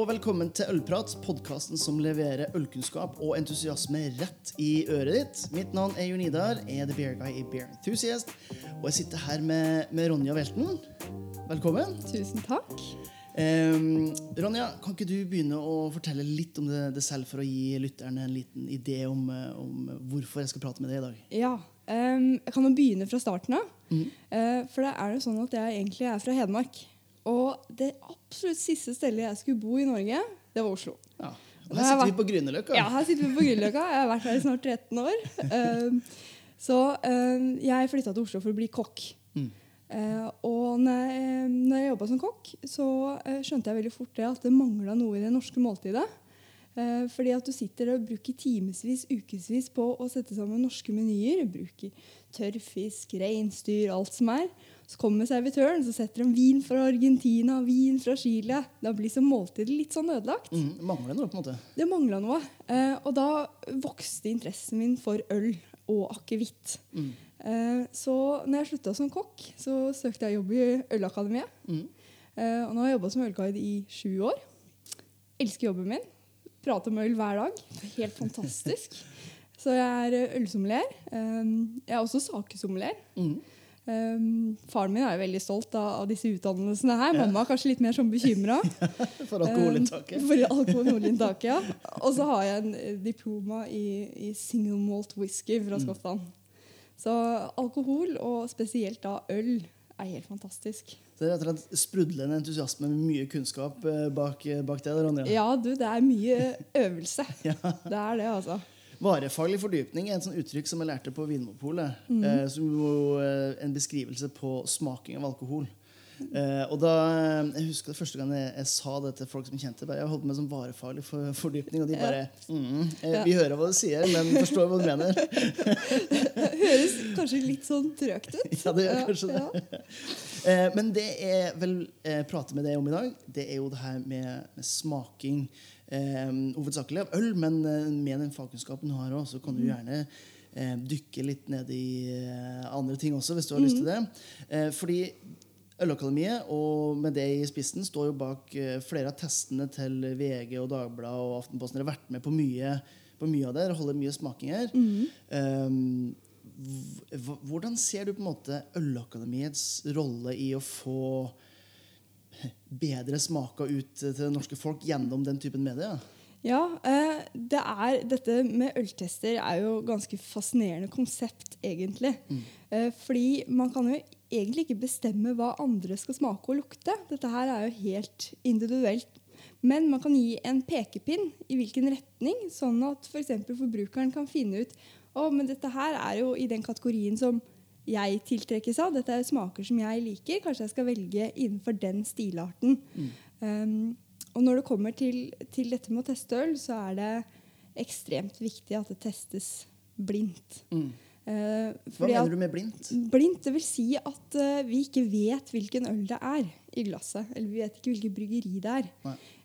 og velkommen til Ølprat, podkasten som leverer ølkunnskap og entusiasme rett i øret ditt. Mitt navn er Jon Idar, er The Beer Guy i Beer Enthusiast, og jeg sitter her med, med Ronja Welten. Velkommen. Tusen takk. Um, Ronja, kan ikke du begynne å fortelle litt om det, det selv, for å gi lytterne en liten idé om, om, hvorfor jeg skal prate med deg i dag? Ja, um, Jeg kan jo begynne fra starten av. Mm. Uh, for det er jo sånn at jeg egentlig er fra Hedmark. Og det absolutt siste stedet jeg skulle bo i Norge, det var Oslo. Ja. Og her sitter vi på Grünerløkka. Ja, her sitter vi på Grünerløkka. Jeg har vært her i snart 13 år. Um, så um, jeg flytta til Oslo for å bli kokk. Mm. Uh, og når jeg, når jeg jobba som kokk, så uh, skjønte jeg veldig fort det at det mangla noe i det norske måltidet. Uh, fordi at du sitter og bruker timevis, ukevis på å sette sammen norske menyer. Bruker tørrfisk, reinsdyr, alt som er. Så kommer servitøren så setter de vin fra Argentina, vin fra Chile. Da blir så måltidet litt sånn ødelagt. Mm, det mangler noe, på en måte. Det mangla noe. Eh, og da vokste interessen min for øl og akevitt. Mm. Eh, så når jeg slutta som kokk, så søkte jeg jobb i Ølakademiet. Mm. Eh, og nå har jeg jobba som ølguide i sju år. Elsker jobben min. Prater om øl hver dag. Helt fantastisk. så jeg er ølsommelier. Eh, jeg er også sakesommelier. Mm. Um, faren min er jo veldig stolt av, av disse utdannelsene her. Ja. Mamma er kanskje litt mer sånn bekymra. for alkoholinntaket. Um, for alkoholinntaket, ja. Og så har jeg en eh, diploma i, i single malt whisky fra mm. Så alkohol, og spesielt da øl, er helt fantastisk. Så det er rett og slett sprudlende entusiasme med mye kunnskap eh, bak, bak det? Ronja. Ja, du, det er mye øvelse. ja. Det er det, altså. Varefaglig fordypning er et sånt uttrykk som jeg lærte på Vinmonopolet. Mm. Eh, som jo eh, en beskrivelse på smaking av alkohol. Eh, og da, Jeg husker det første gang jeg, jeg, sa det til folk som kjente bare, Jeg holdt med som varefaglig for, fordypning, og de bare mm, eh, Vi hører hva du sier, men forstår hva du mener. det høres kanskje litt sånn trøgt ut. Ja, det gjør kanskje ja, det. Eh, men det jeg vil eh, prate med deg om i dag, det er jo det her med, med smaking eh, hovedsakelig av øl, men eh, med den fagkunnskapen du har òg, så kan du mm. gjerne eh, dykke litt ned i eh, andre ting også, hvis du har mm. lyst til det. Eh, fordi Ølakademiet, og med det i spissen, står jo bak flere av testene til VG og Dagbladet og Aftenposten. Dere har vært med på mye, på mye av det. Dere holder mye smakinger. Mm. hvordan ser du på en måte Ølakademiets rolle i å få bedre smaka ut til det norske folk gjennom den typen medier? Ja, eh, det er, dette med øltester er jo ganske fascinerende konsept, egentlig. Mm. Eh, fordi man kan jo egentlig ikke bestemme hva andre skal smake og lukte. Dette her er jo helt individuelt. Men man kan gi en pekepinn i hvilken retning, sånn at f.eks. For forbrukeren kan finne ut å, men dette her er jo i den kategorien som jeg tiltrekkes av. Dette er smaker som jeg liker. Kanskje jeg skal velge innenfor den stilarten. Mm. Um, og når det kommer til, til, dette med å teste øl, så er det ekstremt viktig at det testes blindt. Mm. Uh, Hva mener du med blindt? Blindt, Det vil si at uh, vi ikke vet hvilken øl det er i glasset. Eller vi vet ikke hvilket bryggeri det er.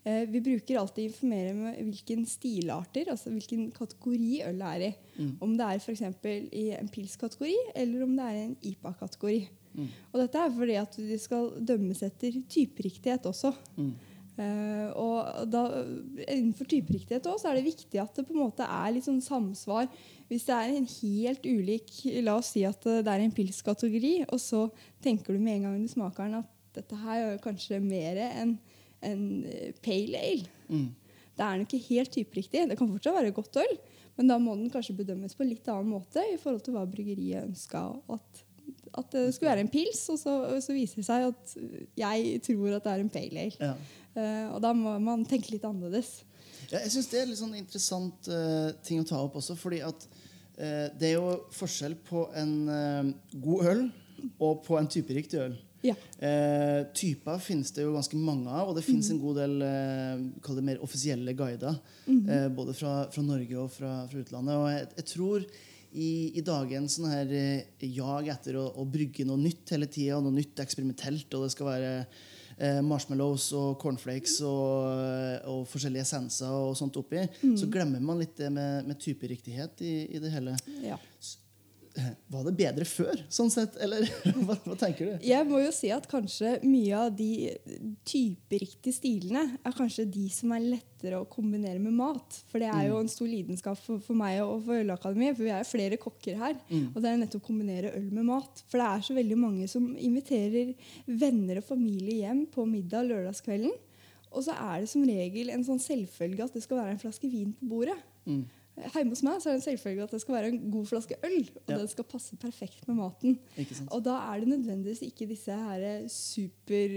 Eh, vi bruker alltid å informere med hvilken stilarter, altså hvilken kategori ølet er i. Mm. Om det er f.eks. i en pils-kategori, eller om det er i en IPA-kategori. Mm. Og dette er fordi at de skal dømmes etter typeriktighet også. Mm. Uh, og da, Innenfor typeriktighet også, så er det viktig at det på en måte er litt sånn samsvar. Hvis det er en helt ulik La oss si at det er en pils-kategori, og så tenker du med en gang du smaker den at dette her er kanskje mer enn en eh, pale ale. Mm. Det er nok ikke helt typeriktig. Det kan fortsatt være godt øl, men da må den kanskje bedømmes på en litt annen måte i forhold til hva bryggeriet ønska. At, at, det skulle være en pils, og så, så, viser det seg at jeg tror at det er en pale ale. Ja. Uh, og da må man tenke litt annerledes. Ja, jeg syns det er litt sånn interessant uh, ting å ta opp også. fordi at uh, det er jo forskjell på en god øl og på en typeriktig øl. Ja. Typer finnes det jo ganske mange av, og det fins mm. en god del eh, mer offisielle guider. Mm. Både fra, fra, Norge og fra, fra utlandet. Og jeg, jeg tror i, i dagens sånn her eh, jag etter å, å, brygge noe nytt hele tida, noe nytt eksperimentelt, og det skal være eh, marshmallows og cornflakes og, og, forskjellige essenser og sånt oppi, mm. så glemmer man litt det med, med typeriktighet i, i det hele. Ja. Var det bedre før, sånn sett? Eller hva, hva, tenker du? Jeg må jo si at kanskje mye av de typeriktige stilene er kanskje de som er lettere å kombinere med mat. For det er jo mm. en stor lidenskap for, for meg og for Ølakademiet. For vi er flere kokker her. Mm. Og det er nettopp å kombinere øl med mat. For det er så veldig mange som inviterer venner og familie hjem på middag lørdagskvelden. Og så er det som regel en sånn selvfølge at det skal være en flaske vin på bordet. Mm. Hjemme hos meg så er det en selvfølge at det skal være en god flaske øl. Og ja. den skal passe perfekt med maten. Og da er det nødvendigvis ikke disse her super,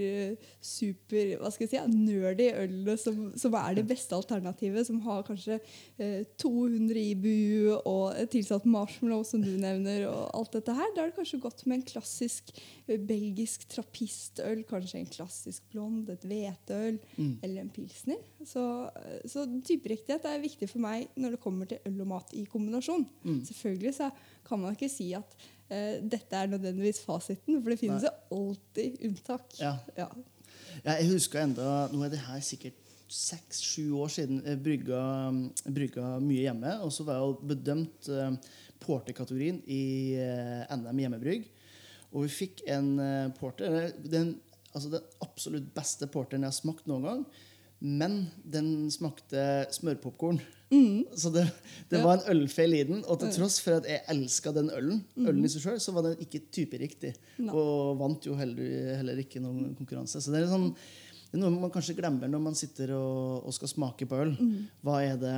super hva skal jeg si, nerdy ølene som, som er det beste alternativet. Som har kanskje eh, 200 IBU og tilsatt marshmallow, som du nevner. og alt dette her. Da er det kanskje godt med en klassisk eh, belgisk trappistøl. Kanskje en klassisk blond, et hveteøl mm. eller en pilsner. Så, eh, så typeriktighet er viktig for meg når det kommer til øl og mat i kombinasjon. Mm. Selvfølgelig så kan man ikke si at uh, dette er nødvendigvis fasiten, for det finnes jo alltid unntak. Ja. Ja. ja. jeg husker enda Nå er det her sikkert seks-sju år siden jeg brygga, brygga, mye hjemme. Og så var jeg bedømt uh, porterkategorien i uh, NM hjemmebrygg. Og vi fikk en uh, porter den, altså den absolutt beste porteren jeg har smakt noen gang. Men den smakte smørpopkorn. Mm. Så det, det ja. var en ølfeil i den. Og til tross for at jeg elska den ølen, mm. ølen i seg selv, så var den ikke typeriktig. No. Og vant jo heller, heller, ikke noen konkurranse. Så det er, sånn, det er, noe man kanskje glemmer når man sitter og, og skal smake på øl. Mm. Hva, er det,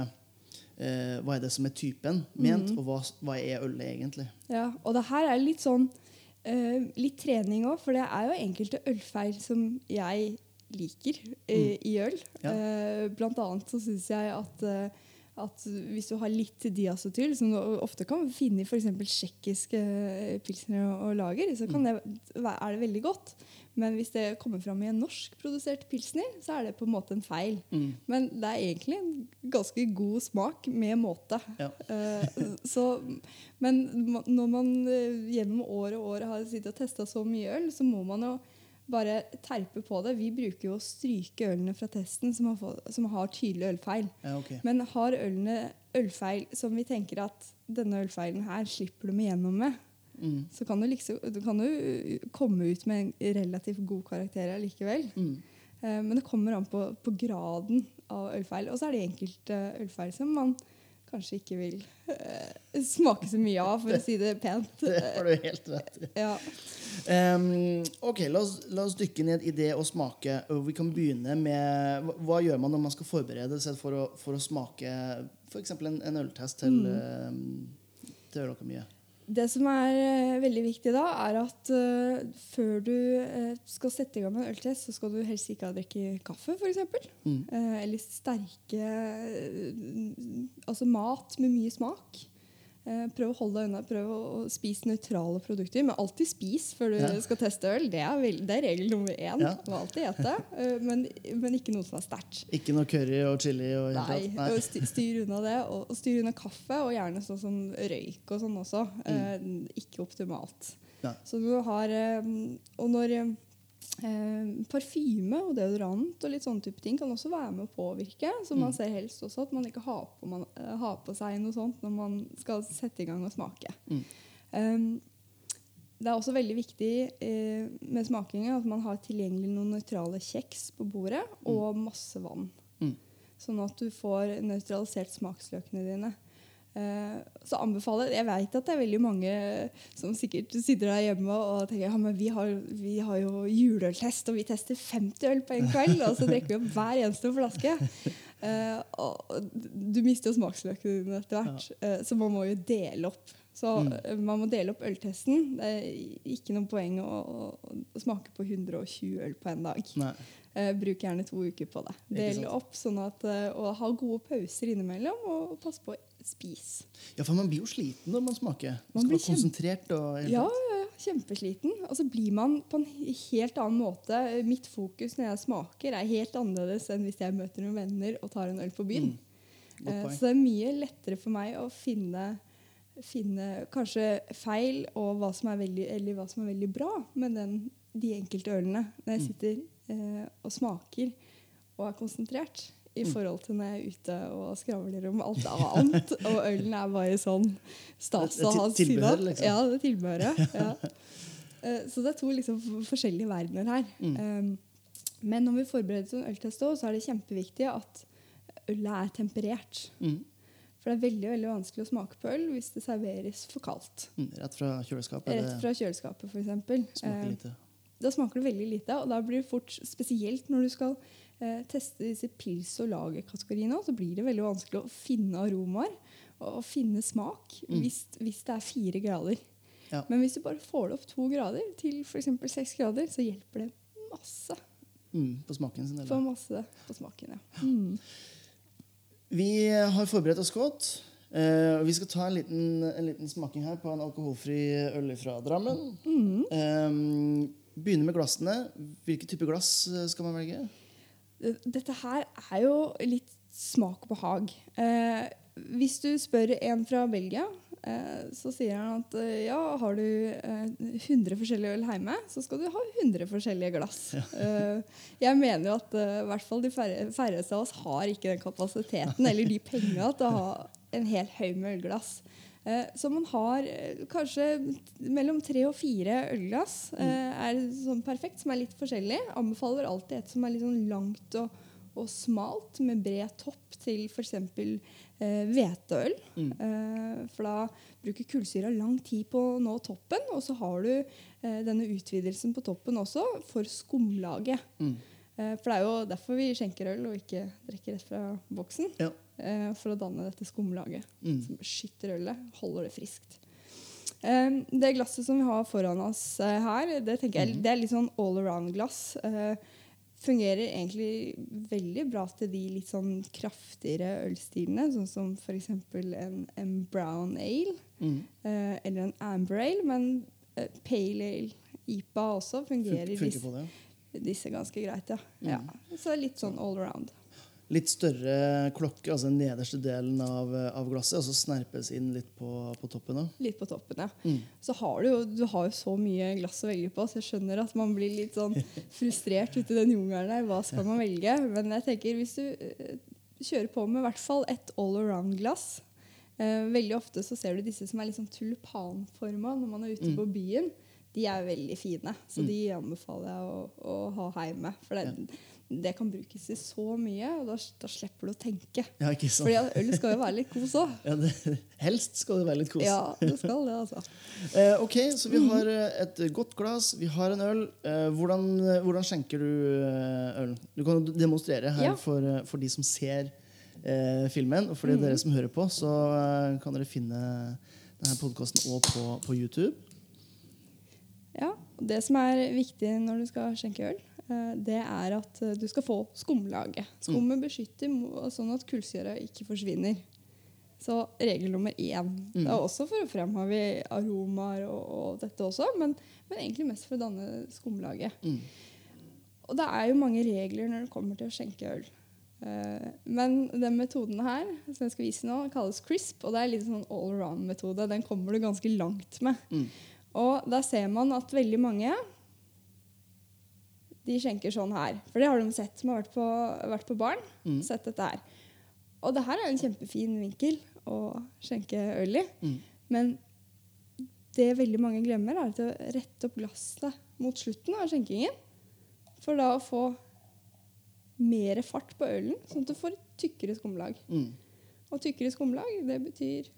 eh, hva er det som er typen ment, mm. og hva, hva, er ølet egentlig? Ja, og det her er litt sånn uh, litt trening òg, for det er jo enkelte ølfeil som jeg liker i, mm. i øl. Ja. Uh, blant annet så syns jeg at uh, at hvis du har litt diacetyl, som du ofte kan finne i f.eks. tsjekkiske eh, pilsner og lager, så mm. det, er det veldig godt. Men hvis det kommer fram i en norskprodusert pilsner, så er det på en måte en feil. Mm. Men det er egentlig en ganske god smak med måte. Ja. uh, så, men når man gjennom år og år har sittet og testa så mye øl, så må man jo bare terpe på det. Vi bruker jo å stryke ølene fra testen som har, fått, som har tydelig ølfeil. Ja, okay. Men har ølene ølfeil som vi tenker at denne ølfeilen her slipper du igjennom med, mm. så kan du, liksom, du kan jo komme ut med en relativt god karakter likevel. Mm. Uh, men det kommer an på, på graden av ølfeil. Og så er det enkelte ølfeil som man kanskje ikke vil uh, smake så mye av, for å si det pent. Det har du helt rett i. Ja. Um, ok, la oss, la oss, dykke ned i det å smake. Vi kan begynne med Hva, hva gjør man når man skal forberede seg for å, for å smake f.eks. En, en øltest til, mm. til Ølakademiet? Det som er uh, veldig viktig da, er at uh, før du uh, skal sette i gang med en øltest, så skal du helst ikke ha drikke kaffe, f.eks. Mm. eller sterke Altså mat med mye smak. Prøv å holde deg unna. Prøv å spise nøytrale produkter. Men alltid spis før du ja. skal teste øl. Det er, det er regel nummer én. Ja. Må alltid ete. men, men, ikke noe som er sterkt. Ikke noe curry og chili? Og Nei. Nei. Styr, styr unna det. Og, og, styr unna kaffe, og gjerne sånn som røyk og sånn også. Mm. ikke optimalt. Ja. Så du har Og når Eh, parfyme og deodorant og litt sånne type ting kan også være med å påvirke. Så man mm. ser helst også at man ikke har på, man, uh, har på, seg noe sånt når man skal sette i gang og smake. Mm. Um, det er også veldig viktig eh, med smakingen at man har tilgjengelig noen nøytrale kjeks på bordet mm. og masse vann. Mm. Sånn at du får nøytralisert smaksløkene dine. Uh, så anbefaler Jeg vet at det er veldig mange som sikkert sitter der hjemme og tenker ja, men vi har, vi har jo juleøltest, og vi tester 50 øl på en kveld. Og så drikker vi opp hver eneste flaske. Uh, og du mister jo smaksløkene dine etter hvert, uh, så man må jo dele opp. Så mm. man må dele opp øltesten. Det er ikke noe poeng å, å smake på 120 øl på en dag. Uh, bruk gjerne to uker på det. Del opp sånn at, og ha gode pauser innimellom, og pass på spis. Ja, for man blir jo sliten når man smaker. Man, skal være konsentrert. Og ja, ja, kjempesliten. Og så blir man på en helt annen måte. Mitt fokus når jeg smaker, er helt annerledes enn hvis jeg møter noen venner og tar en øl på byen. Mm. Eh, så det er mye lettere for meg å finne, finne kanskje feil og hva som, er veldig, eller hva som er veldig bra med den, de enkelte ølene når jeg mm. sitter eh, og smaker og er konsentrert i forhold til når jeg er ute og skravler om alt annet. og ølen er bare sånn stas å ha til- tilbehør, liksom. Ja, det tilbehøret. Ja. Eh, Så det er to liksom forskjellige verdener her. Mm. Um, Men når vi forbereder en øltest også, så er det kjempeviktig at ølet er temperert. Mm. For det er veldig veldig vanskelig å smake på øl hvis det serveres for kaldt. Mm. Rett fra kjøleskapet. Rett fra kjøleskapet, f.eks. Smaker lite. Da smaker det veldig lite, og da blir det fort, spesielt når du skal teste disse pils- og lagerkategoriene, så blir det veldig vanskelig å finne aromaer og, og finne smak Mm. hvis, hvis det er fire grader. Ja. Men hvis du bare får det opp to grader til f.eks. seks grader, så hjelper det masse. Mm. På smaken sin. For masse på smaken, ja. Mm. Vi har forberedt oss godt. Eh, vi skal ta en liten, en liten smaking her på en alkoholfri øl fra Drammen. Mm. Eh, begynne med glassene. Hvilke type glass eh, skal man velge? Dette her er jo litt smak og behag. Eh, hvis du spør en fra Belgia, eh, så sier han at eh, ja, har du eh, 100 forskjellige øl hjemme, så skal du ha 100 forskjellige glass. Eh, jeg mener jo at eh, i hvert fall de færreste av oss har ikke den kapasiteten eller de penga til å ha en hel haug med ølglass. Eh, Så man har eh, kanskje mellom tre og fire ølglass. eh, er sånn perfekt, som er litt forskjellig. Anbefaler alltid et som er litt sånn langt og, og smalt, med bred topp til f.eks. Eh, hveteøl. Mm. Eh, for da bruker kullsyra lang tid på å nå toppen. Og så har du eh, denne utvidelsen på toppen også for skumlaget. Mm. Eh, for det er jo derfor vi skjenker øl og ikke drikker rett fra boksen. Ja. Eh, for å danne dette skumlaget Mm. som beskytter ølet, holder det friskt. Eh, det glasset som vi har foran oss eh, her, det tenker jeg, Mhm. det er litt sånn all around-glass. Eh, fungerer egentlig veldig bra til de litt sånn kraftigere ølstilene, sånn som f.eks. En, en brown ale Mm. eh, eller en amber ale. Men eh, pale ale, IPA også, fungerer fungerer disse, disse ganske greit. Ja. Mm. ja. Så litt sånn all around. Litt større klokke, altså den nederste delen av, av glasset, og så snerpes inn litt på, på toppen. Da. Litt på toppen, ja. Mm. Så har du jo du har jo så mye glass å velge på, så jeg skjønner at man blir litt sånn frustrert ute i den jungelen der. Hva skal man velge? Men jeg tenker hvis du eh, kjører på med i hvert fall et all around-glass eh, Veldig ofte så ser du disse som er litt sånn tulipanforma når man er ute Mm. på byen. De er veldig fine, så Mm. de anbefaler jeg å, å ha hjemme. For det, det kan brukes i så mye, og da, da slipper du å tenke. Ja, ikke sant? Fordi øl skal jo være litt kos òg. Ja, det, helst skal det være litt kos. Ja, det skal det, altså. Eh, ok, så vi har eh, et godt glass, vi har en øl. Eh, hvordan, hvordan skjenker du eh, øl? Du kan jo demonstrere her Ja. for, eh, for de som ser eh, filmen. Og for mm. dere som hører på, så kan dere finne denne podkasten òg på, på YouTube. Ja, Det som er viktig når du skal skjenke øl, det er at eh, du skal få skumlaget. Skummet beskytter sånn at kullsyra ikke forsvinner. Så regel nummer én. Det er også for å fremheve aromaer og, og dette også, men, men egentlig mest for å danne skumlaget. Mm. Og det er jo mange regler når det kommer til å skjenke øl. Eh, men den metoden her som jeg skal vise nå, kalles crisp, og det er litt sånn all around-metode. Den kommer du ganske langt med. Mm. Og da ser man at veldig mange de skjenker sånn her. For det har de sett som har vært på, vært på barn. Mm. Sett dette her. Og det her er en kjempefin vinkel å skjenke øl i. Mm. Men det veldig mange glemmer, er å rette opp glasset mot slutten av skjenkingen. For da å få mer fart på ølen, sånn at du får et tykkere skumlag. Mm. Og tykkere skumlag, det betyr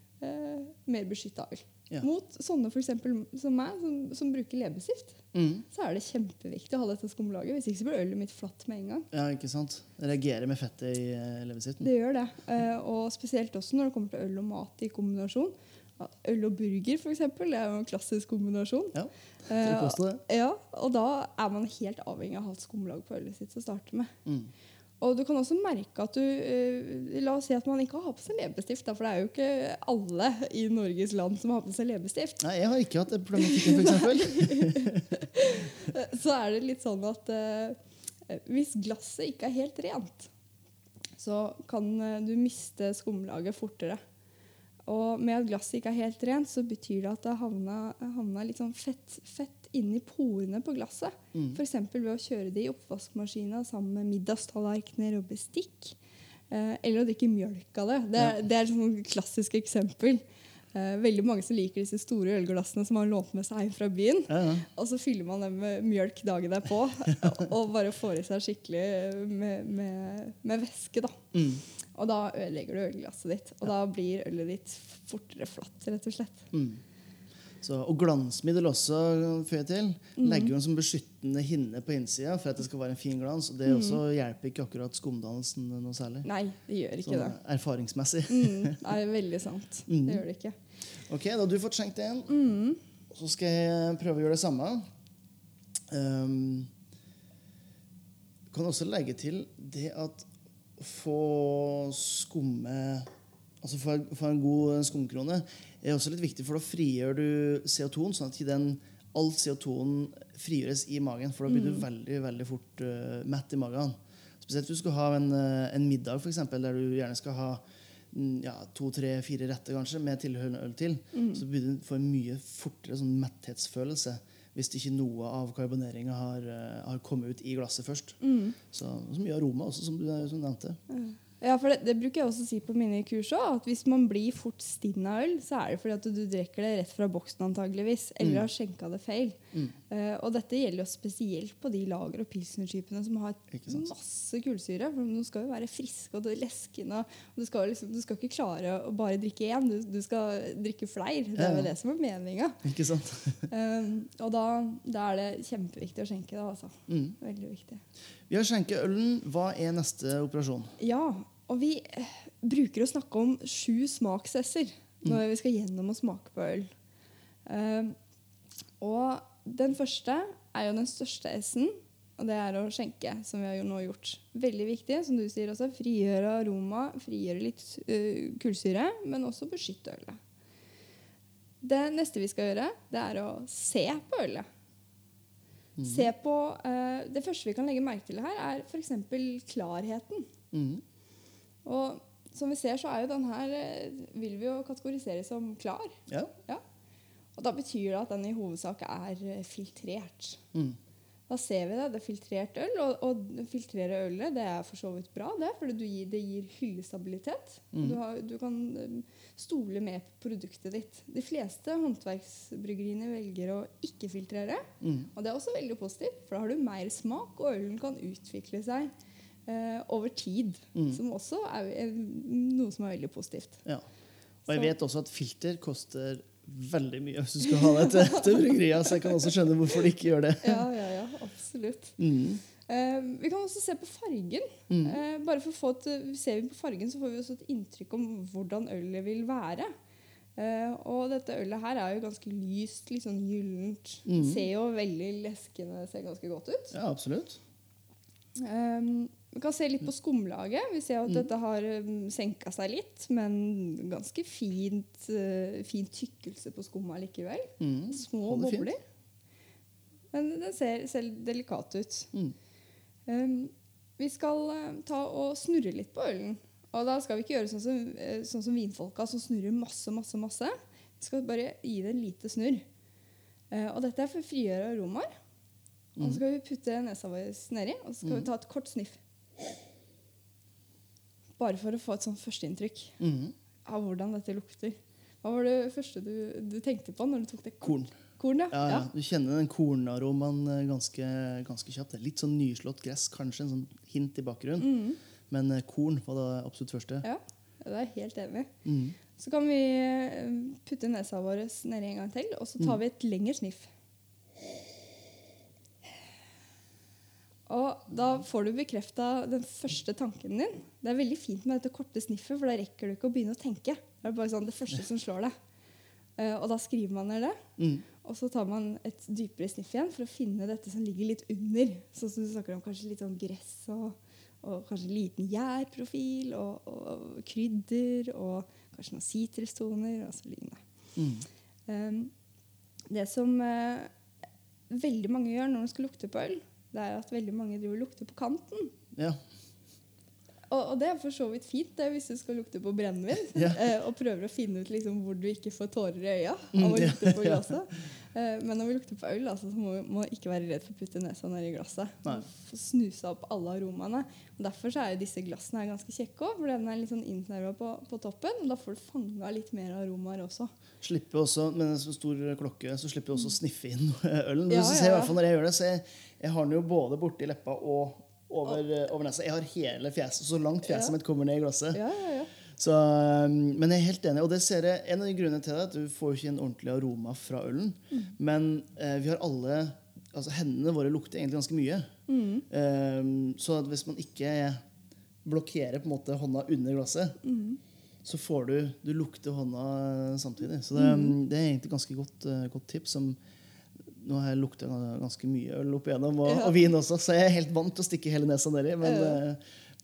mer beskytta øl. Ja. Mot sånne for som meg, som, som bruker leppestift, Mm. så er det kjempeviktig å ha dette skumlaget. Hvis ikke så blir ølet mitt flatt med en gang. Ja, ikke sant? Reagerer med fettet i eh, leppestiften. Det gjør det. Eh, og spesielt også når det kommer til øl og mat i kombinasjon. Øl og burger, for eksempel, det er jo en klassisk kombinasjon. Ja, Eh, ja, og da er man helt avhengig av å ha et skumlag på ølet sitt å starte med. Mm. Og du kan også merke at du eh, La oss si at man ikke har på seg leppestift. For det er jo ikke alle i Norges land som har på seg leppestift. Nei, jeg har ikke hatt den problematikken, f.eks. Så er det litt sånn at eh, hvis glasset ikke er helt rent, så kan eh, du miste skumlaget fortere. Og med at glasset ikke er helt rent, så betyr det at det havna, havna litt sånn fett, fett inni porene på glasset. Mm. F.eks. ved å kjøre det i oppvaskmaskina sammen med middagstallerkener og bestikk. Eh, eller å drikke mjølk av det. Det, er- det er et sånn klassisk eksempel. Eh, veldig mange som liker disse store ølglassene som man lånt med seg hjem fra byen. Ja, ja. Og så fyller man dem med mjølk dagen derpå og bare får i seg skikkelig med, med, med væske. da. Mm. Og da ødelegger du ølglasset ditt. Og da blir ølet ditt fortere flatt, rett og slett. Mm. Så, og glansmiddel også, før til. Mm. Legger jo en sånn beskyttende hinne på innsida for at det skal være en fin glans. Og det også hjelper ikke akkurat skumdannelsen noe særlig. Nei, det gjør ikke Sånn det. erfaringsmessig. Mm, er veldig sant. Mm. Det gjør det ikke. Ok, da har du fått skjenkt en. Mm. Så skal jeg prøve å gjøre det samme. Um, kan også legge til det at få skumme Altså for, for, en god skumkrone er også litt viktig, for da frigjør du CO2-en, sånn at ikke den, all CO2-en frigjøres i magen. For da blir du veldig veldig fort uh, mett i magen. Spesielt hvis du skal ha en, eh, en middag for eksempel, der du gjerne skal ha mm, ja, to, tre, fire retter kanskje, med tilhørende øl til. Så blir du får en mye fortere sånn metthetsfølelse hvis ikke noe av karboneringa har, eh, har kommet ut i glasset først. Mm. Så, så mye aroma også, som du, som du nevnte. Ja, for det, det bruker jeg også å si på mine kurs òg. At hvis man blir fort stinn av øl, så er det fordi at du drikker det rett fra boksen antageligvis, eller har skjenka det feil. Mm. Uh, og dette gjelder jo spesielt på de lager- og pilsnerskipene som har masse kullsyre. For de skal jo være friske og leskende. Og du skal, liksom, du skal ikke klare å bare drikke én, du, du skal drikke flere. Det er jo det som er meninga. Ikke sant? Um, og da, da er det kjempeviktig å skjenke det. Altså. Mm. Veldig viktig. Vi har skjenket ølen. Hva er neste operasjon? Ja, og vi eh, bruker å snakke om sju smaksesser når vi skal gjennom og smake på øl. Um, og den første er jo den største S-en, og det er å skjenke, som vi har nå gjort. Veldig viktig, som du sier også. Frigjøre aroma, frigjøre litt uh, kullsyre, men også beskytte ølet. Det neste vi skal gjøre, det er å se på ølet. Se på, uh, det første vi kan legge merke til her, er f.eks. klarheten. Mm. Og som vi ser, så er jo den her eh, vil vi jo kategorisere som klar. Ja. Ja. Og da betyr det at den i hovedsak er eh, filtrert. Mm. Da ser vi det. Det er filtrert øl, og, og filtrere ølet det er for så vidt bra, det, for det gir, det gir hyllestabilitet. Mm. Du, har, du kan eh, stole mer på produktet ditt. De fleste håndverksbryggeriene velger å ikke filtrere. Mm. Og det er også veldig positivt, for da har du mer smak, og ølen kan utvikle seg over tid. Mm. Som også er er noe som er veldig positivt. ja. Og jeg Så- vet også at filter koster veldig mye hvis du skal ha det til, til bryggeria, så jeg kan også skjønne hvorfor de ikke gjør det. Ja, ja, ja, absolutt. Mm. Eh, vi kan også se på fargen. Mm. Eh, bare for å få et, Ser vi på fargen, så får vi også et inntrykk om hvordan ølet vil være. Eh, og dette ølet her er jo ganske lyst, litt sånn gyllent. Mm. Ser jo veldig leskende ser ganske godt ut. Ja, absolutt. Um, vi kan se litt på skumlaget. Vi ser at Mm. dette har um, senka seg litt, men ganske fint, uh, fin tykkelse på skumma likevel. Mm. Små bobler. Men den ser, ser delikat ut. Mm. Um, vi skal uh, ta og snurre litt på ølen. Og da skal vi ikke gjøre sånn som, sånn som vinfolka, som snurrer masse, masse, masse. Vi skal bare gi det en lite snurr. Uh, og dette er for å frigjøre aromaer. Og så skal vi putte nesa vår nedi, og så skal vi ta et kort sniff. Bare for å få et sånn førsteinntrykk Mm. av hvordan dette lukter. Hva var det første du, du tenkte på når du tok det? Korn. Korn, ja. Ja, ja. Du kjenner den kornaromaen eh, ganske, ganske kjapt. Det er Litt sånn nyslått gress, kanskje en sånn hint i bakgrunnen. Mm, Men eh, korn var det absolutt første. ja. Det er jeg helt enig. i. Mm. Så kan vi eh, putte nesa vår nedi en gang til, og så tar vi et lengre sniff. Og da får du bekrefta den første tanken din. Det er veldig fint med dette korte sniffet, for da rekker du ikke å begynne å tenke. Det er bare sånn det første som slår deg. Eh, og da skriver man ned det. Mm. Og så tar man et dypere sniff igjen for å finne dette som ligger litt under. Sånn som du snakker om kanskje litt sånn gress og, og kanskje liten gjærprofil og, og krydder og kanskje noen sitrustoner og så lignende. Mm. Um, det som eh, veldig mange gjør når de skal lukte på øl, det er at veldig mange driver lukter på kanten. Ja. Og, og det er for så vidt fint det, hvis du skal lukte på brennevin. Ja. eh, og prøver å finne ut liksom, hvor du ikke får tårer i øya Mm, av å lukte på glasset. Eh, men når vi lukter på øl, altså, så må vi ikke være redd for å putte nesa ned i glasset. Få snusa opp alle aromaene. Og Derfor så er disse glassene her ganske kjekke òg, for den er litt sånn innsnerva på, på toppen. Og da får du fanga litt mer aromaer også. Slipper også, Med en så stor klokke så slipper du også å sniffe inn ølen. Ja, ja, ja. fall når jeg gjør det, så jeg, jeg har den jo både borti leppa og over, eh, over nesa. Jeg har hele fjeset, så langt fjeset Ja. mitt kommer ned i glasset. Ja, ja, ja. Så, um, men jeg er helt enig. Og det ser jeg, en av de grunnene til det er at du får ikke en ordentlig aroma fra ølen. Men eh, vi har alle altså Hendene våre lukter egentlig ganske mye. Um, så hvis man ikke blokkerer på en måte hånda under glasset, så får du Du lukter hånda samtidig. Så det, det er egentlig ganske godt, eh, godt tips. som nå har jeg lukta ganske mye øl opp igjennom, og, Ja. og vin også, så jeg er helt vant til å stikke hele nesa nedi. Men, Ja. eh,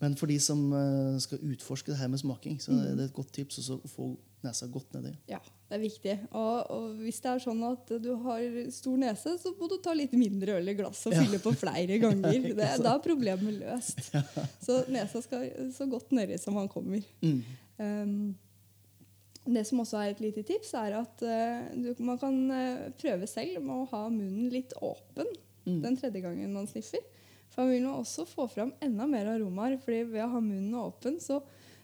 men for de som eh, skal utforske det her med smaking, så Mm. er det et godt tips å få nesa godt nedi. Ja, det er viktig. Og, og hvis det er sånn at du har stor nese, så må du ta litt mindre øl i glasset og Ja. fylle på flere ganger. Det, da er problemet løst. Så nesa skal så godt nedi som han kommer. Mm. Um, det som også er et lite tips, er at eh, du, man kan eh, prøve selv med å ha munnen litt åpen Mm. den tredje gangen man sniffer. For man vil nå også få fram enda mer aromaer. fordi ved å ha munnen åpen, så,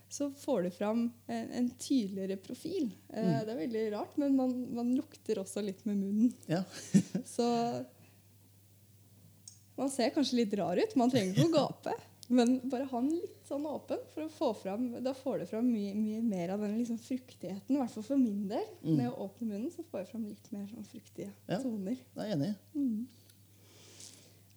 så får du fram en, en tydeligere profil. Eh, Mm. Det er veldig rart, men man, man lukter også litt med munnen. Ja. Så man ser kanskje litt rar ut. Man trenger ikke å gape. Men bare ha den litt sånn åpen, for å få fram, da får du fram mye, mye mer av den liksom fruktigheten. I hvert fall for min del. Mm. Når jeg åpner munnen så får jeg fram litt mer sånn fruktige Ja. toner. Jeg er enig.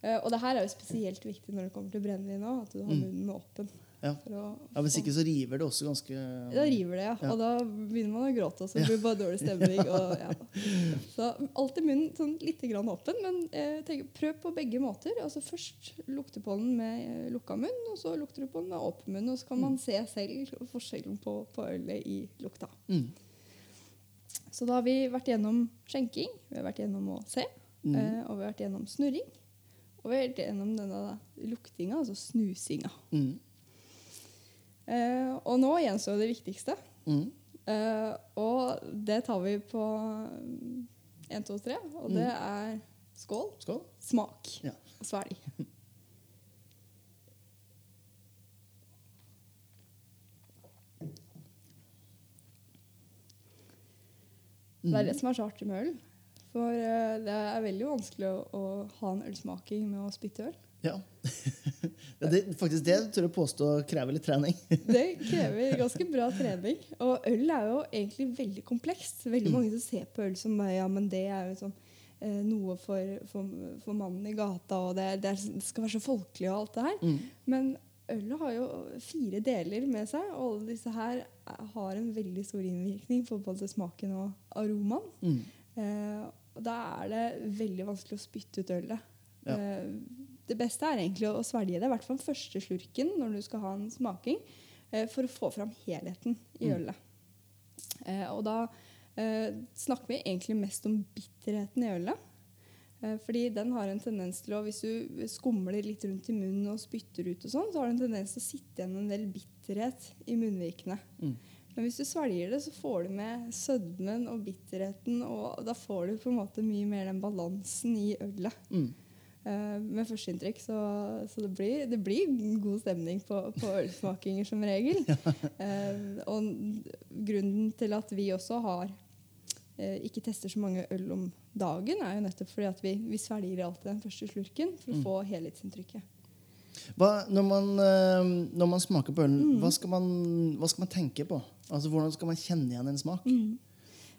Eh, og det her er jo spesielt viktig når det kommer til brennevin òg, at du har Mm. munnen åpen. Ja. Å, Ja, Hvis ikke så river det også ganske Da river det, ja. Ja. Og da begynner man å gråte, og så blir det bare dårlig stemning. Og, ja. Så alltid munnen sånn litt grann åpen, men eh, tenk, prøv på begge måter. Altså Først lukter på den med eh, lukka munn, og så lukter du på den med åpen munn. Og så kan man se selv forskjellen på, på ølet i lukta. Mm. Så da har vi vært gjennom skjenking, vi har vært gjennom å se, Mm. eh, og vi har vært gjennom snurring. Og vi har vært gjennom denne luktinga, altså snusinga. Mm. Eh, og nå gjenstår det viktigste. Mm. Eh, og det tar vi på én, to, tre. Og det er skål, Skål. smak Ja. og svelg. Det er det som er så artig med øl. For eh, det er veldig vanskelig å, å ha en ølsmaking med å spytte øl. Ja. Det, faktisk det tør jeg påstå krever litt trening. Det krever ganske bra trening. Og øl er jo egentlig veldig komplekst. Veldig mange som ser på øl som ja, men det er jo sånn, eh, noe for, for, for mannen i gata, og det, det, er, det skal være så folkelig og alt det her. Mm. Men ølet har jo fire deler med seg, og alle disse her er- har en veldig stor innvirkning på både smaken og aromaen. Mm. Eh, og da er det veldig vanskelig å spytte ut ølet. Ja. Eh, det beste er egentlig å svelge det, i hvert fall første slurken når du skal ha en smaking, eh, for å få fram helheten i Mm. ølet. Eh, og da eh, snakker vi egentlig mest om bitterheten i ølet. Eh, fordi den har en tendens til å, Hvis du skumler litt rundt i munnen og spytter ut, og sånn, så har den en tendens til å sitte igjen en del bitterhet i munnvikene. Mm. Men hvis du svelger det, så får du med sødmen og bitterheten, og da får du på en måte mye mer den balansen i ølet. Mm. Eh, med førsteinntrykk. Så, så det, blir, det blir god stemning på, på ølsmakinger som regel. Eh, og grunnen til at vi også har eh, ikke tester så mange øl om dagen, er jo nettopp fordi at vi, vi svelger alltid den første slurken for å Mm. få helhetsinntrykket. Hva, når, man, eh, når man smaker på ølen, Mm. hva, skal man, hva skal man tenke på? Altså, Hvordan skal man kjenne igjen en smak?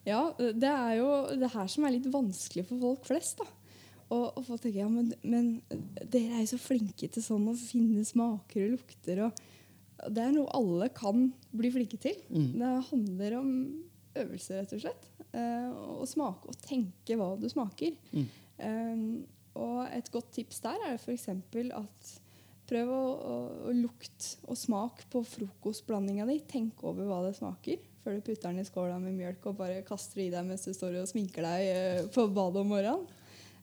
Ja, det er jo det her som er litt vanskelig for folk flest. da. Og, og folk tenker ja, men, men dere er jo så flinke til sånn å finne smaker og lukter. Og det er noe alle kan bli flinke til. Mm. Det handler om øvelse, rett og slett. Eh, Å smake og tenke hva du smaker. Mm. Eh, og et godt tips der er f.eks. at prøv å, å, å lukte og smake på frokostblandinga di. Tenk over hva det smaker før du putter den i skåla med mjølk og bare kaster i deg mens du står og sminker deg eh, på badet om morgenen.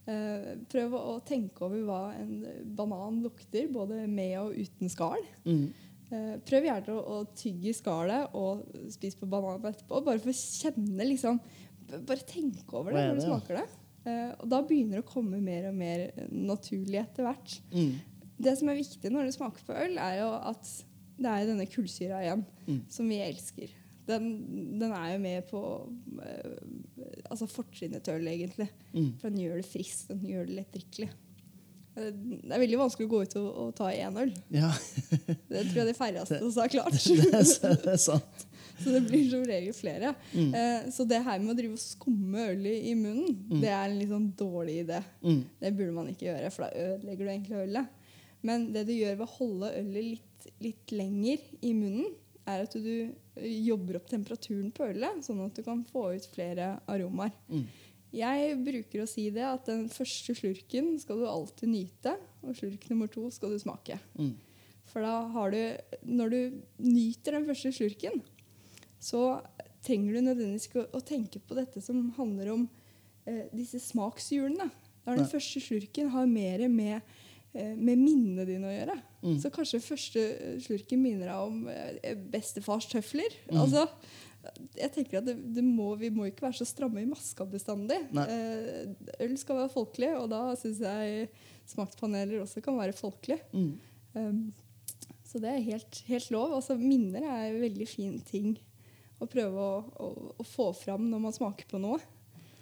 Eh, prøv å, tenke over hva en banan lukter, både med og uten skall. Mm. Eh, prøv gjerne å, å tygge i skallet og spise på bananen etterpå. Bare for å kjenne liksom, Bare tenke over det er når du smaker det. Eh, og da begynner det å komme mer og mer naturlig etter hvert. Mm. Det som er viktig når du smaker på øl, er jo at det er denne kullsyra igjen, Mm. som vi elsker. Den, den er jo med på uh, altså fortrinnet til øl, egentlig. Mm. For den gjør det friskt, den gjør det lettdrikkelig. drikkelig. Det er veldig vanskelig å gå ut og, og ta én øl. Ja, Det tror jeg de færreste også har klart. det er, det er sant. Så det blir som regel flere. Mm. Eh, så det her med å drive og skumme øl i, munnen, munnen, det er en litt sånn dårlig idé. Mm. Det burde man ikke gjøre, for da ødelegger du egentlig ølet. Men det du gjør ved å holde ølet litt, litt lenger i munnen, er at du jobber opp temperaturen på ølet, sånn at du kan få ut flere aromaer. Mm. Jeg bruker å si det at den første slurken skal du alltid nyte, og slurk nummer to skal du smake. Mm. For da har du Når du nyter den første slurken, så trenger du nødvendigvis ikke å, tenke på dette som handler om eh, disse smakshjulene. Da er den første slurken har mer med, med minnene dine å gjøre. Mm. Så kanskje første eh, slurken minner deg om eh, bestefars tøfler. Mm. Altså, jeg tenker at det, det må, Vi må ikke være så stramme i maska bestandig. Eh, øl skal være folkelig, og da syns jeg smakspaneler også kan være folkelig. Mm. Um, så det er helt, helt lov. Altså, minner er en veldig fin ting å prøve å, å, å få fram når man smaker på noe.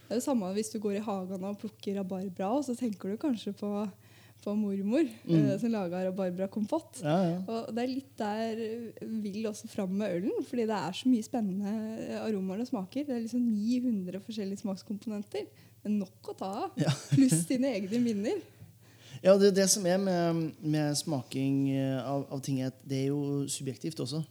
Det er det samme hvis du går i hagen og plukker rabarbra, og så tenker du kanskje på, på mormor Mm. uh, som laga rabarbrakompott. Ja, ja. Og det er litt der eh, vil også fram med ølen, fordi det er så mye spennende aromaer og smaker. Det er liksom 900 forskjellige smakskomponenter. Det er nok å ta av. Ja. Pluss dine egne minner. Ja, det er det som er med, med smaking eh, av, av ting, at det er jo subjektivt også.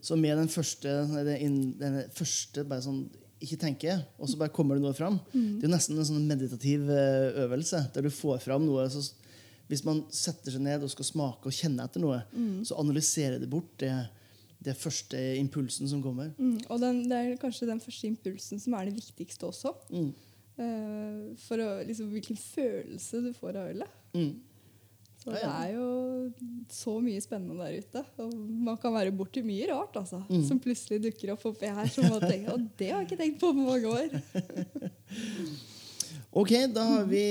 Så med den første, den første bare sånn, ikke tenke, og så bare kommer det noe fram. Det er jo nesten en sånn meditativ eh, øvelse, der du får fram noe. Så, hvis man setter seg ned og skal smake og kjenne etter noe, så analyserer det bort det, det første impulsen som kommer. Mm, og den, det er kanskje den første impulsen som er det viktigste også. Mm. Uh, for å, liksom, hvilken følelse du får av ølet. Mm. Så det er jo så mye spennende der ute. Og man kan være borti mye rart altså, Mm. som plutselig dukker opp oppi her. Som man tenker, og det har jeg ikke tenkt på på mange år. Ok, da har, vi,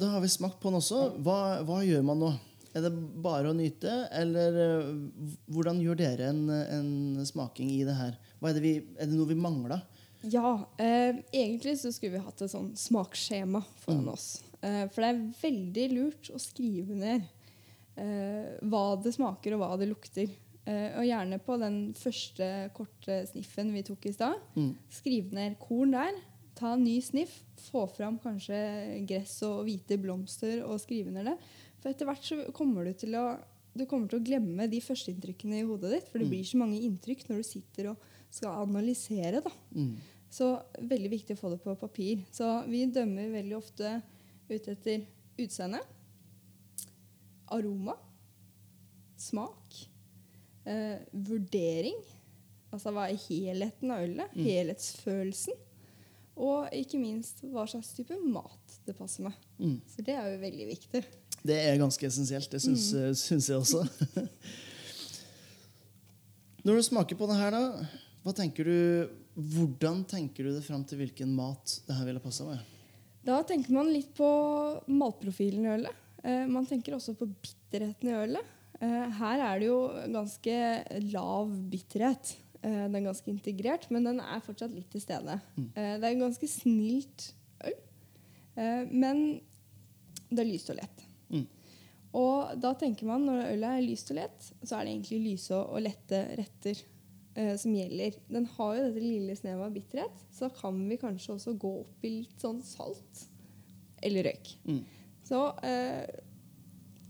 da har vi smakt på den også. Hva, hva gjør man nå? Er det bare å nyte, eller eh, hvordan gjør dere en, en smaking i det her? Er, det vi, er det noe vi mangler? Ja, eh, egentlig så skulle vi hatt et sånn smaksskjema foran oss. Eh, for det er veldig lurt å skrive ned eh, hva det smaker og hva det lukter. Eh, og gjerne på den første korte sniffen vi tok i stad. Mm. Skriv ned korn der. Ta en ny sniff. Få fram kanskje gress og hvite blomster og skrive ned det. For etter hvert så kommer du til å du kommer til å glemme de førsteinntrykkene i hodet ditt. For det blir så mange inntrykk når du sitter og skal analysere. da. Mm. Så veldig viktig å få det på papir. Så vi dømmer veldig ofte ut etter utseende, aroma, smak, eh, vurdering. Altså hva er helheten av ølet? Helhetsfølelsen. Og ikke minst hva slags type mat det passer med. Mm. Så det er jo veldig viktig. Det er ganske essensielt. Det syns, syns jeg også. Når du smaker på det her, da, hva tenker du, hvordan tenker du det fram til hvilken mat det her ville passa med? Da tenker man litt på matprofilen i ølet. Eh, man tenker også på bitterheten i ølet. Eh, her er det jo ganske lav bitterhet. Eh, den er ganske integrert, men den er fortsatt litt til stede. Eh, det er en ganske snilt øl, eh, men det er lyst og lett. Mm. Og da tenker man når ølet er lyst og lett, så er det egentlig lyse og lette retter eh, som gjelder. Den har jo dette lille snevet av bitterhet, så da kan vi kanskje også gå opp i litt sånn salt eller røyk. Mm. Så eh,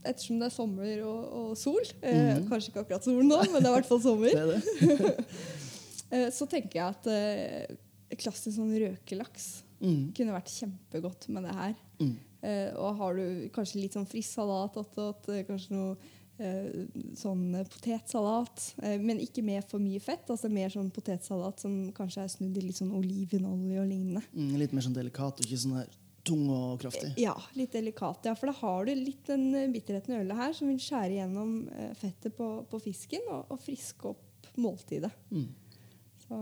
ettersom det er sommer og, og sol, eh, kanskje ikke akkurat sol nå, men det er i hvert fall sommer, Det det. eh, så tenker jeg at eh, klassisk sånn røkelaks Mm. kunne vært kjempegodt med det her. Mm. Eh, og har du kanskje litt sånn frisk salat attåt, eh, kanskje noe eh, sånn potetsalat, men ikke med for mye fett. altså Mer sånn potetsalat som kanskje er snudd i litt sånn olivenolje og lignende. Mm, litt mer sånn delikat og ikke sånn her tung og kraftig. Ja, litt delikat. Ja, for da har du litt den bitterheten i ølet her som vil skjære gjennom eh, fettet på, på fisken og, og friske opp måltidet. Mm. Så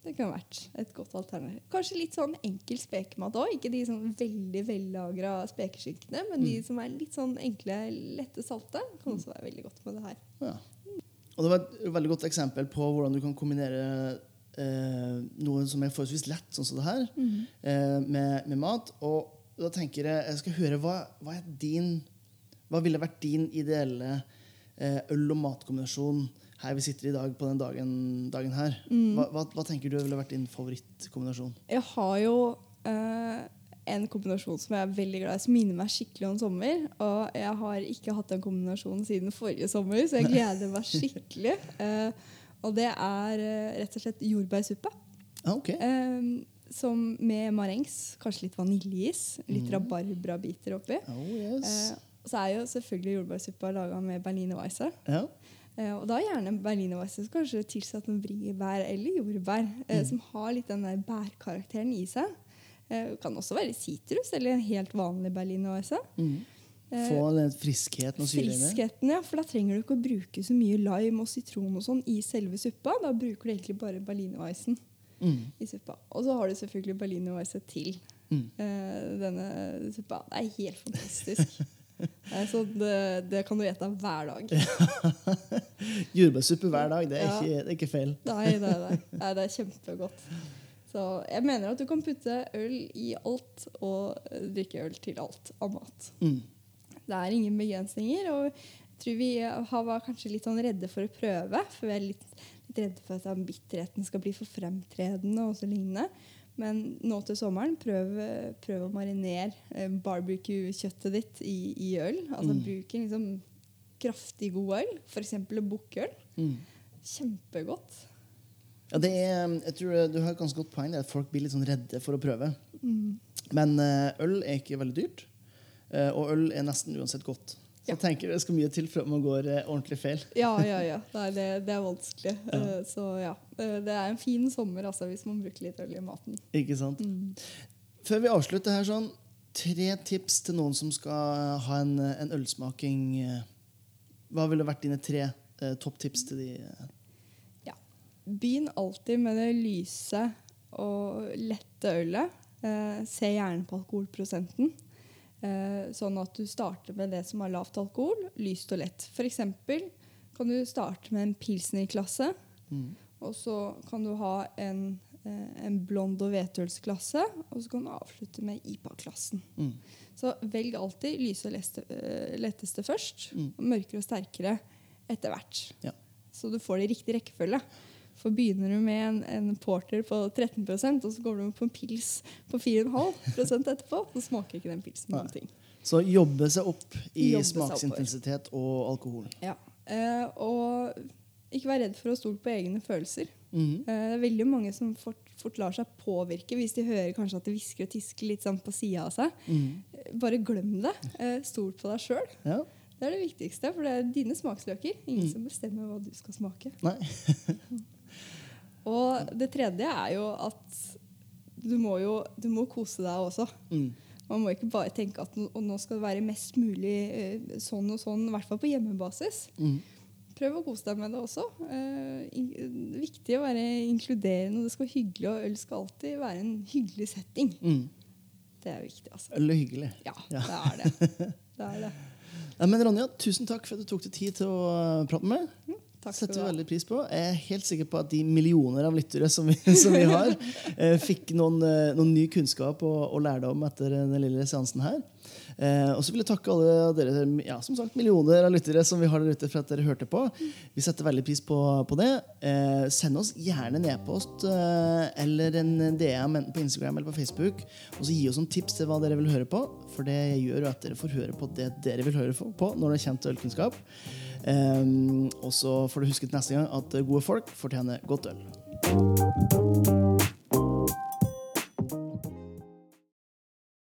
det kunne vært et godt alternativ. Kanskje litt sånn enkel spekemat òg. Ikke de sånn veldig vellagra spekeskinkene, men de som er litt sånn enkle, lette salte. Kan også være veldig godt med det her. Ja. Og det var et veldig godt eksempel på hvordan du kan kombinere eh, noe som er forholdsvis lett, sånn som det her, eh, med, med mat. Og da tenker jeg jeg skal høre hva, hva er din Hva ville vært din ideelle eh, øl- og matkombinasjon her vi sitter i dag på den dagen, dagen her? Hva, hva, hva tenker du ville vært din favorittkombinasjon? Jeg har jo eh, en kombinasjon som jeg er veldig glad i, som minner meg skikkelig om sommer. Og jeg har ikke hatt den kombinasjonen siden forrige sommer, så jeg gleder meg skikkelig. Eh, og det er eh, rett og slett jordbærsuppe. Ah, ok. Eh, som med marengs, kanskje litt vaniljeis, litt rabarbrabiter oppi. Oh, yes. Eh, så er jo selvfølgelig jordbærsuppa laga med berlinerweisse. Ja. Eh, og da gjerne Berliner som kanskje tilsatt noen bringebær eller jordbær. Eh, Som har litt den der bærkarakteren i seg. Eh, kan også være sitrus eller en helt vanlig berlinerweisse. Mm. Få den friskheten og syren. Friskheten, ja, for da trenger du ikke å bruke så mye lime og sitron og sånn i selve suppa. Da bruker du egentlig bare berlinerweissen Mm. i suppa. Og så har du selvfølgelig berlinerweisse til Mm. uh, denne suppa. Det er helt fantastisk. Eh, så det, det kan du ete hver dag. Jordbærsuppe hver dag, det er, Ja. ikke, det er ikke feil. Nei, det er. Nei, det er kjempegodt. Så jeg mener at du kan putte øl i alt og eh, drikke øl til alt av mat. Mm. Det er ingen begrensninger. Og jeg tror vi var kanskje litt sånn redde for å prøve. For vi er litt, litt redde for at bitterheten skal bli for fremtredende og så lignende. Men nå til sommeren, prøv, prøv å marinere eh, barbecue-kjøttet ditt i, i øl. Altså Mm. bruk en liksom kraftig god øl, f.eks. bukkøl. Mm. Kjempegodt. Ja, det er, jeg tror Du har et ganske godt poeng. at Folk blir litt sånn redde for å prøve. Mm. Men eh, øl er ikke veldig dyrt. Eh, og øl er nesten uansett godt. Så jeg tenker det skal mye til før man går eh, ordentlig feil. Ja, ja, ja. Nei, det, det er vanskelig. Ja. Så ja. Eh, Det er en fin sommer altså, hvis man bruker litt øl i maten. Ikke sant? Mm. Før vi avslutter her, sånn, tre tips til noen som skal ha en, en ølsmaking. eh, Hva ville vært dine tre eh, topptips til de? eh? Ja. Begynn alltid med det lyse og lette ølet. Eh, se gjerne på alkoholprosenten. Eh, sånn at du starter med det som har lavt alkohol, lyst og lett. F.eks. kan du starte med en pilsnerklasse. Mm. Og så kan du ha en, eh, en blond- og hvetølsklasse. Og så kan du avslutte med IPA-klassen. Mm. Så velg alltid lyse og leste, eh, letteste først, Mm. og mørkere og sterkere etter hvert. Ja. Så du får det i riktig rekkefølge. For begynner du med en, en porter på 13% og så går du på en pils på 4,5% etterpå, så smaker ikke den pilsen noen ting. Så jobbe seg opp i Jobbe smaksintensitet og alkohol. Ja. Eh, og ikke vær redd for å stole på egne følelser. Mm. Eh, det er veldig mange som fort, fort lar seg påvirke hvis de hører kanskje at det hvisker og tisker litt sånn på sida av seg. Eh, Bare glem det. Eh, Stol på deg sjøl. Ja. Det er det viktigste, for det er dine smaksløker. Ingen Mm. som bestemmer hva du skal smake. Nei. Og det tredje er jo at du må jo du må kose deg også. Mm. Man må ikke bare tenke at nå, skal det være mest mulig eh, sånn og sånn, i hvert fall på hjemmebasis. Mm. Prøv å kose deg med det også. Det er viktig å være inkluderende, det skal være hyggelig, og øl skal alltid være en hyggelig setting. Mm. Det er viktig, altså. Øl er hyggelig. Ja, Ja. det er det. det, er det. Ja, men Ronja, tusen takk for at du tok deg tid til å uh, prate med meg. Takk setter vi veldig pris på. Jeg er helt sikker på at de millioner av lyttere som vi, som vi har, eh, fikk noen, eh, noen ny kunnskap og, og lærdom etter den lille seansen her. Eh, og så vil jeg takke alle dere ja, som sagt, millioner av lyttere som vi har der ute for at dere hørte på. Vi setter veldig pris på, på det. Eh, send oss gjerne en e-post eh, eller en DM enten på Instagram eller på Facebook. Og så gi oss noen tips til hva dere vil høre på. For det gjør jo at dere får høre på det dere vil høre på når det kommer til ølkunnskap. Um, og så får du huske til neste gang at gode folk fortjener godt øl.